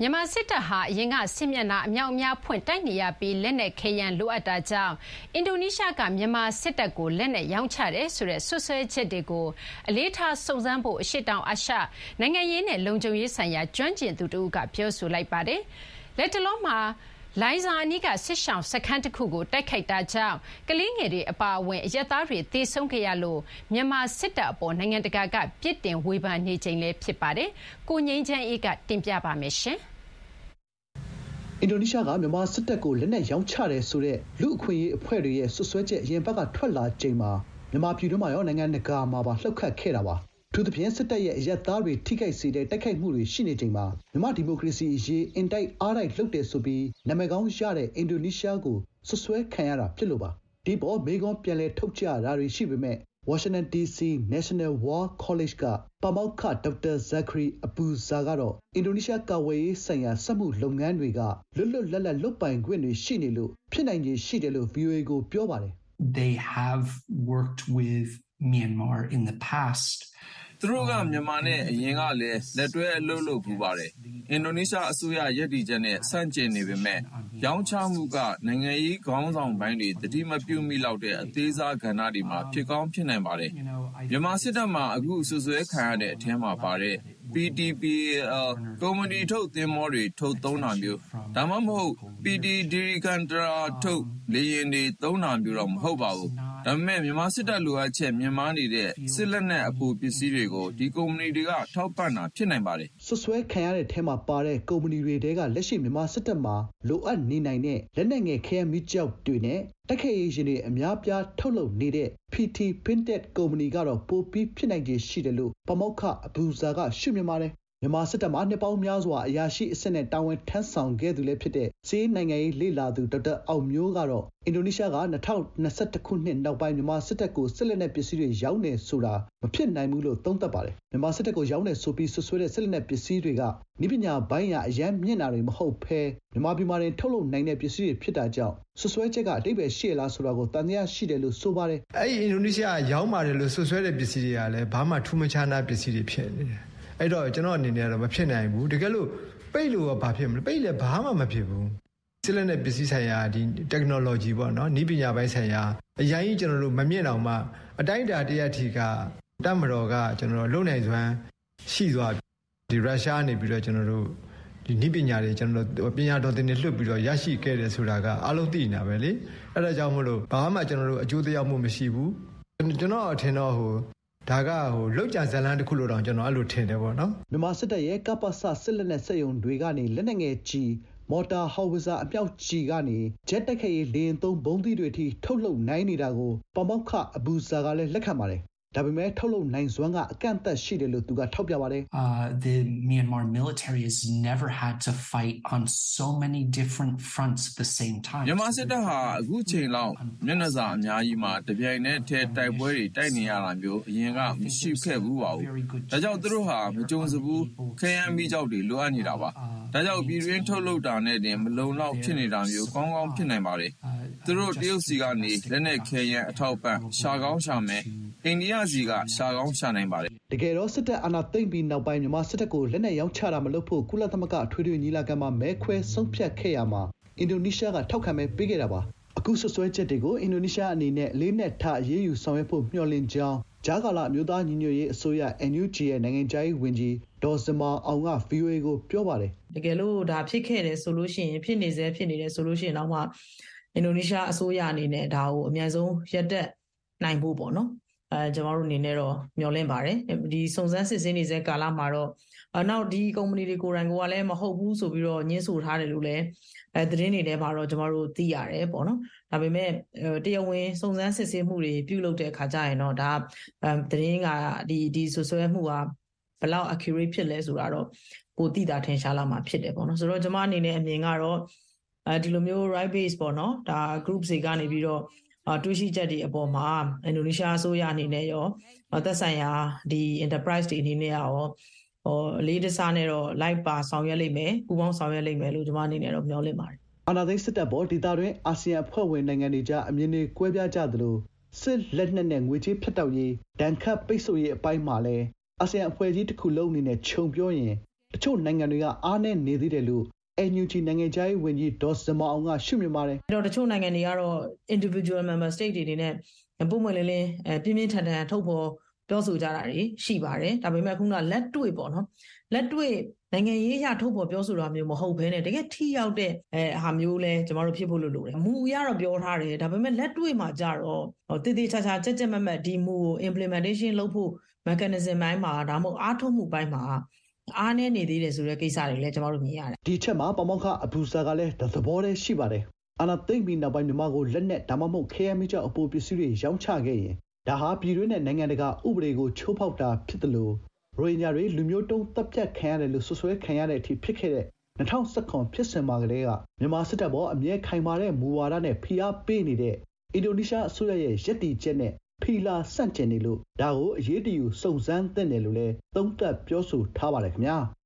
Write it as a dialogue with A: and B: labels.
A: မြန်မာစစ်တပ်ဟာအရင်ကစစ်မျက်နှာအမြောက်အများဖွင့်တိုက်နေရပြီးလက်နက်ခဲယမ်းလိုအပ်တာကြောင့်အင်ဒိုနီးရှားကမြန်မာစစ်တပ်ကိုလက်နက်ရောင်းချတယ်ဆိုတဲ့စွပ်စွဲချက်တွေကိုအလေးထားစုံစမ်းဖို့အရှေ့တောင်အာရှနိုင်ငံရေးနဲ့လုံခြုံရေးဆိုင်ရာကျွမ်းကျင်သူတဦးကပြောဆိုလိုက်ပါတယ်။လက်တလုံးမှာ လိုင်ဇာအနီးကစစ်ရှောင်စခန်းတခုကို တိုက်ခိုက်တာကြောင့်ကလေးငယ်တွေအပါအဝင်အရပ်သားတွေသေဆုံးခဲ့ရလို့မြန်မာစစ်တပ်အပေါ်နိုင်ငံတကာကပြစ်တင်ဝေဖန်နေချိန်လည်းဖြစ်ပါတယ်။ကိုငိမ့်ချမ်းအေးကတင်ပြပါမယ်ရှင်။
B: အင်ဒိုနီးရှားကမြန်မာစစ်တပ်ကိုလက်နက်ရောင်းချတယ်ဆိုတဲ့လူ့အခွင့်အရေးအဖွဲ့တွေရဲ့စွပ်စွဲချက်အရင်ဘက်ကထွက်လာချိန်မှာမြန်မာပြည်တွင်းမှာရောနိုင်ငံတကာမှာပါလှုပ်ခတ်ခဲ့တာပါ။ ထူးသဖြင့်စစ်တပ်ရဲ့အရပ်သားတွေထိခိုက်စေတဲ့တိုက်ခိုက်မှုတွေရှိနေချိန်မှာမြန်မာဒီမိုကရေစီအရေးအင်တိုက်အားတိုက်လုပ်တယ်ဆိုပြီးနာမည်ကောင်းရတဲ့အင်ဒိုနီးရှားကိုဆွဆွဲခံရတာဖြစ်လို့ပါဒီပေါ်မေကွန်ပြန်လဲထုတ်ကြတာတွေရှိပေမဲ့ Washington DC National War College ကပမောက္ခဒေါက်တာဇက်ခရီအပူဇာကတော့အင်ဒိုနီးရှားကာဝေးရေးဆိုင်ရာစက်မှုလုပ်ငန်းတွေကလွတ်လွတ်လပ်လပ်လုပ်ပိုင်ခွင့်တွေရှိနေလို့ဖြစ်နိုင်ခြေရှိတယ်လို့ VOA ကိုပြောပါတယ်
C: They have worked with Myanmar in the past
D: သူတို့ကမြန်မာနဲ့အရင်ကလည်းလက်တွဲအလုပ်လုပ်ဖူးပါတယ်။အင်ဒိုနီးရှားအစိုးရရည်တည်ချက်နဲ့ဆန့်ကျင်နေပေမဲ့ရောင်းချမှုကနိုင်ငံရေးခေါင်းဆောင်ပိုင်းတွေတတိမပြုမိလောက်တဲ့အသေးစားကဏ္ဍတွေမှာဖြစ်ကောင်းဖြစ်နိုင်ပါတယ်။မြန်မာစစ်တပ်မှာအခုဆွဆွဲခံရတဲ့အထင်းမှာပါတဲ့ PTPAL ကုမ္ပဏီထုတ်သင်္ဘောတွေထုတ်သုံးတာမျိုးဒါမှမဟုတ် PT Dirgantara ထုတ်လေယာဉ်တွေသုံးတာမျိုးတော့မဟုတ်ပါဘူး။ ဒါပေမဲ့ မြန်မာစစ်တပ်လိုအပ်ချက် မြင့်မားနေတဲ့ စစ်လက်နက် အပိုပစ္စည်းတွေကို ဒီကုမ္ပဏီတွေက ထောက်ပံ့တာ ဖြစ်နိုင်ပါတယ်။
B: ဆွဆွဲခံရတဲ့ထဲမှာပါတဲ့ ကုမ္ပဏီတွေတဲက လက်ရှိ မြန်မာစစ်တပ်မှာ လိုအပ်နေနိုင်တဲ့ လက်နက်ငယ် ခဲယမ်းမီးကျောက်တွေနဲ့တက်ခဲရေးရှင်တွေ အများပြား ထုတ်လုပ်နေတဲ့ PT Printed ကုမ္ပဏီကတော့ ပိုပြီး ဖြစ်နိုင်ခြေရှိတယ်လို့ပမောက္ခ အဘူဇာက ရှုမြင်ပါတယ် မြန်မာစစ်တပ်မှာ နှစ်ပေါင်းများစွာ အရာရှိအဆင့်နဲ့ တာဝန်ထမ်းဆောင်ခဲ့သူလည်းဖြစ်တဲ့စီးနိုင်ငံရေးလေလာသူ ဒေါက်တာအောင်မျိုးကတော့ အင်ဒိုနီးရှားက2021ခုနှစ်နောက်ပိုင်း မြန်မာစစ်တပ်ကို စစ်လက်နက်ပစ္စည်းတွေ ရောင်းနေဆိုတာ မဖြစ်နိုင်ဘူးလို့ သုံးသပ်ပါတယ် မြန်မာစစ်တပ်ကို ရောင်းနေဆိုပြီးဆွဆွဲတဲ့ စစ်လက်နက်ပစ္စည်းတွေကနိပညာဘိုင်းရအရန်မြင့်တာတွေ မဟုတ်ဘဲ မြန်မာပြည်မှာထုတ်လုပ်နိုင်တဲ့ ပစ္စည်းတွေ ဖြစ်တာကြောင့်ဆွဆွဲချက်ကအတိတ်ပဲရှိလားဆိုတာကိုတန်တရားရှိတယ်လို့ ဆိုပါတယ်
E: အဲ့ဒီ အင်ဒိုနီးရှားရောင်းပါတယ်လို့ဆွဆွဲတဲ့ ပစ္စည်းတွေကလည်း ဘာမှ ထူးမခြားနာပစ္စည်းတွေ ဖြစ်နေတယ် အဲ့တော့ကျွန်တော်အနေနဲ့ကတော့မဖြစ်နိုင်ဘူးတကယ်လို့ပိတ်လို့ဘာဖြစ်မလဲပိတ်လည်းဘာမှမဖြစ်ဘူးစစ်လက်နဲ့ပစ္စည်းဆိုင်ရာဒီ technology ပေါ့နော်ဤပညာပိုင်းဆိုင်ရာအရင်ကြီးကျွန်တော်တို့မမြင့်အောင်မှအတိုင်းအတာတရထီကတတ်မတော်ကကျွန်တော်တို့လုံနိုင်စွမ်းရှိသွားဒီရုရှားနေပြီးတော့ကျွန်တော်တို့ဒီနိပညာတွေကျွန်တော်တို့ပညာတော်သင်တွေလွှတ်ပြီးတော့ရရှိခဲ့တယ်ဆိုတာကအလုံးသိနေတာပဲလေအဲ့ဒါကြောင့်မလို့ဘာမှကျွန်တော်တို့အကျိုးတရားမှုမရှိဘူးကျွန်တော်အထင်တော့ဟို ဒါကဟိုလောက်ကြဇလန်းတစ်ခုလို့တောင်ကျွန်တော်အဲ့လိုထင်တယ်ပေါ့နော်
B: မြန်မာစစ်တပ်ရဲ့ကပ္ပစစစ်လက်နက်စက်ရုံတွေကနေလက်နက်ငယ်ကြီးမော်တာဟောက်ဝဇာအမြောက်ကြီးကနေဂျက်တက်ခဲရေးလေရင်သုံးဘုံသီးတွေထိထုတ်လုပ်နိုင်နေတာကိုပမောက္ခအဘူဇာကလည်းလက်ခံပါတယ် ဒါပေမဲ့ထုတ်လုပ်နိုင်စွမ်းကအကန့်အသတ်ရှိတယ်လို့သူကထောက်ပြပါတယ်။
C: Uh the Myanmar military has never had to fight on so many different fronts at the same time.
D: မြန်မာစစ်တပ်ဟာအခုချိန်လောက်မျက်နှာစာအများကြီးမှာတပြိုင်တည်းထဲတိုက်ပွဲတွေတိုက်နေရတာမျိုးအရင်ကမရှိခဲ့ဘူးပါဘူး။ဒါကြောင့်သူတို့ဟာမကြုံစဘူးခရမ်းမိကြောက်တွေလိုအပ်နေတာပါ။ဒါကြောင့်ပြည်တွင်းထုတ်လုပ်တာနဲ့တင်မလုံလောက်ဖြစ်နေတာမျိုးကောင်းကောင်းဖြစ်နိုင်ပါတယ်။သူတို့တရုတ်စီကနေလက်နက်ခဲယမ်းအထောက်ပံ့ရှာကောင်းရှာမယ် အိန္ဒိယစီက ရှာကောင်းရှာနိုင်ပါတယ်
B: တကယ်တော့ စစ်တပ်အာဏာသိမ်းပြီးနောက်ပိုင်း မြန်မာစစ်တပ်ကို လက်နက်ရောင်းချတာမလုပ်ဖို့ ကုလသမဂ္ဂ အထွေထွေညီလာခံမှာ မဲခွဲဆုံးဖြတ်ခဲ့ရမှာ အင်ဒိုနီးရှားက ထောက်ခံမဲပေးခဲ့တာပါ အခုဆွဆွဲချက်တွေကို အင်ဒိုနီးရှားအနေနဲ့လေးနဲ့ထအရေးယူဆောင်ရွက်ဖို့ မျှော်လင့်ကြောင်းဂျာကာလာအမျိုးသားညီညွတ်ရေးအစိုးရ NUG ရဲ့ နိုင်ငံခြားရေးဝန်ကြီး ဒေါ်စမာအောင်က VOA ကို ပြောပါတယ်
F: တကယ်လို့ ဒါဖြစ်ခဲ့တယ်ဆိုလို့ရှိရင် ဖြစ်နေစေဖြစ်နေတယ်ဆိုလို့ရှိရင်တော့မှ အင်ဒိုနီးရှားအစိုးရအနေနဲ့ ဒါကို အများဆုံးရက်တက်နိုင်ဖို့ပေါ့နော် အဲကျွန်တော်တို့အနေနဲ့တော့မျှော်လင့်ပါတယ်ဒီစုံစမ်းစစ်ဆေးနေတဲ့ကာလမှာတော့အနောက်ဒီကုမ္ပဏီတွေကိုယ်တိုင်ကလည်းမဟုတ်ဘူးဆိုပြီးတော့ညှင်းဆိုထားတယ်လို့လည်းအဲသတင်းတွေထဲမှာတော့ကျွန်တော်တို့သိရတယ်ပေါ့နော်ဒါပေမဲ့တရားဝင်စုံစမ်းစစ်ဆေးမှုတွေပြုလုပ်တဲ့အခါကျရင်တော့ဒါသတင်းကဒီဒီဆွဆွဲမှုကဘယ်လောက် accurate ဖြစ်လဲဆိုတာတော့ကိုသိတာထင်ရှားလာမှာဖြစ်တယ်ပေါ့နော်ဆိုတော့ကျွန်မအနေနဲ့အမြင်ကတော့အဲဒီလိုမျိုး right base ပေါ့နော်ဒါ group တွေကနေပြီးတော့ တွေးရှိချက်တွေအပေါ်မှာအင်ဒိုနီးရှားအစိုးရအနေနဲ့ရောသက်ဆိုင်ရာဒီ enterprise တွေအနေနဲ့ရောဟိုလေးတစားနဲ့တော့ live ပါဆောင်ရွက်လိမ့်မယ်ပူးပေါင်းဆောင်ရွက်လိမ့်မယ်လို့ကျွန်မအနေနဲ့တော့မျှော်လင့်ပါတယ်
B: အာဏာသိမ်းစစ်တပ်ပေါ်ဒေသတွင်းအာဆီယံအဖွဲ့ဝင်နိုင်ငံတွေကြားအမြင်တွေကွဲပြားကြသလိုစစ်လက်နက်နဲ့ငွေကြေးဖြတ်တောက်ရေးဒဏ်ခတ်ပိတ်ဆို့ရေးအပိုင်းမှာလည်းအာဆီယံအဖွဲ့ကြီးတစ်ခုလုံးအနေနဲ့ခြုံပြောရင်တချို့နိုင်ငံတွေကအားနည်းနေသေးတယ်လို့ NUG နိုင်ငံခြားရေးဝန်ကြီးဒေါ်စမအောင်ကရှုမြင်ပါတယ်
F: အဲ့တော့တချို့နိုင်ငံတွေကတော့ individual member state တွေအနေနဲ့ပုံမှန်လင်းလင်းအဲပြင်းပြင်းထန်ထန်ထုတ်ဖော်ပြောဆိုကြတာတွေရှိပါတယ်ဒါပေမဲ့ခုနလက်တွေ့ပေါ့နော်လက်တွေ့နိုင်ငံရေးအရထုတ်ဖော်ပြောဆိုတာမျိုးမဟုတ်ဘဲနဲ့တကယ်ထိရောက်တဲ့အဲဟာမျိုးလဲကျမတို့ဖြစ်ဖို့လိုလိုတယ်မူအရတော့ပြောထားတယ်ဒါပေမဲ့လက်တွေ့မှာကြတော့တည်တည်ချာချာကြက်ကြက်မက်မက်ဒီမူကို implementation လုပ်ဖို့ mechanism ဘိုင်းမှာဒါမှမဟုတ်အားထုတ်မှုဘိုင်းမှာ အားနည်းနေသေးတယ်ဆိုတဲ့ကိစ္စတွေလည်းကျမတို့မြင်ရတယ်
B: ဒီချက်မှာပမောက္ခအဘူဇာကလည်းသဘောတည်းရှိပါတယ်အာနာသိမ့်ပြီးနောက်ပိုင်းမြန်မာကိုလက်နက်ဒါမှမဟုတ်ခဲယမ်းမိကျောက်အပိုပစ္စည်းတွေရောင်းချခဲ့ရင်ဒါဟာပြည်တွင်းနဲ့နိုင်ငံတကာဥပဒေကိုချိုးဖောက်တာဖြစ်တယ်လို့ရိုဟင်ဂျာတွေလူမျိုးတုံးတပ်ဖြတ်ခံရတယ်လို့ဆွဆွဲခံရတဲ့အထိဖြစ်ခဲ့တဲ့2019ဖြစ်စဉ်မှာကလေးကမြန်မာစစ်တပ်ပေါ်အမြဲခိုင်မာတဲ့မူဝါဒနဲ့ဖိအားပေးနေတဲ့အင်ဒိုနီးရှားအစိုးရရဲ့ရည်တည်ချက်နဲ့ ဖီလာဆန့်ကျင်နေလို့ ဒါကို အရေးတယူ စုံစမ်းသင့်တယ်လို့လည်း သုံးသပ်ပြောဆိုထားပါတယ်ခင်ဗျာ။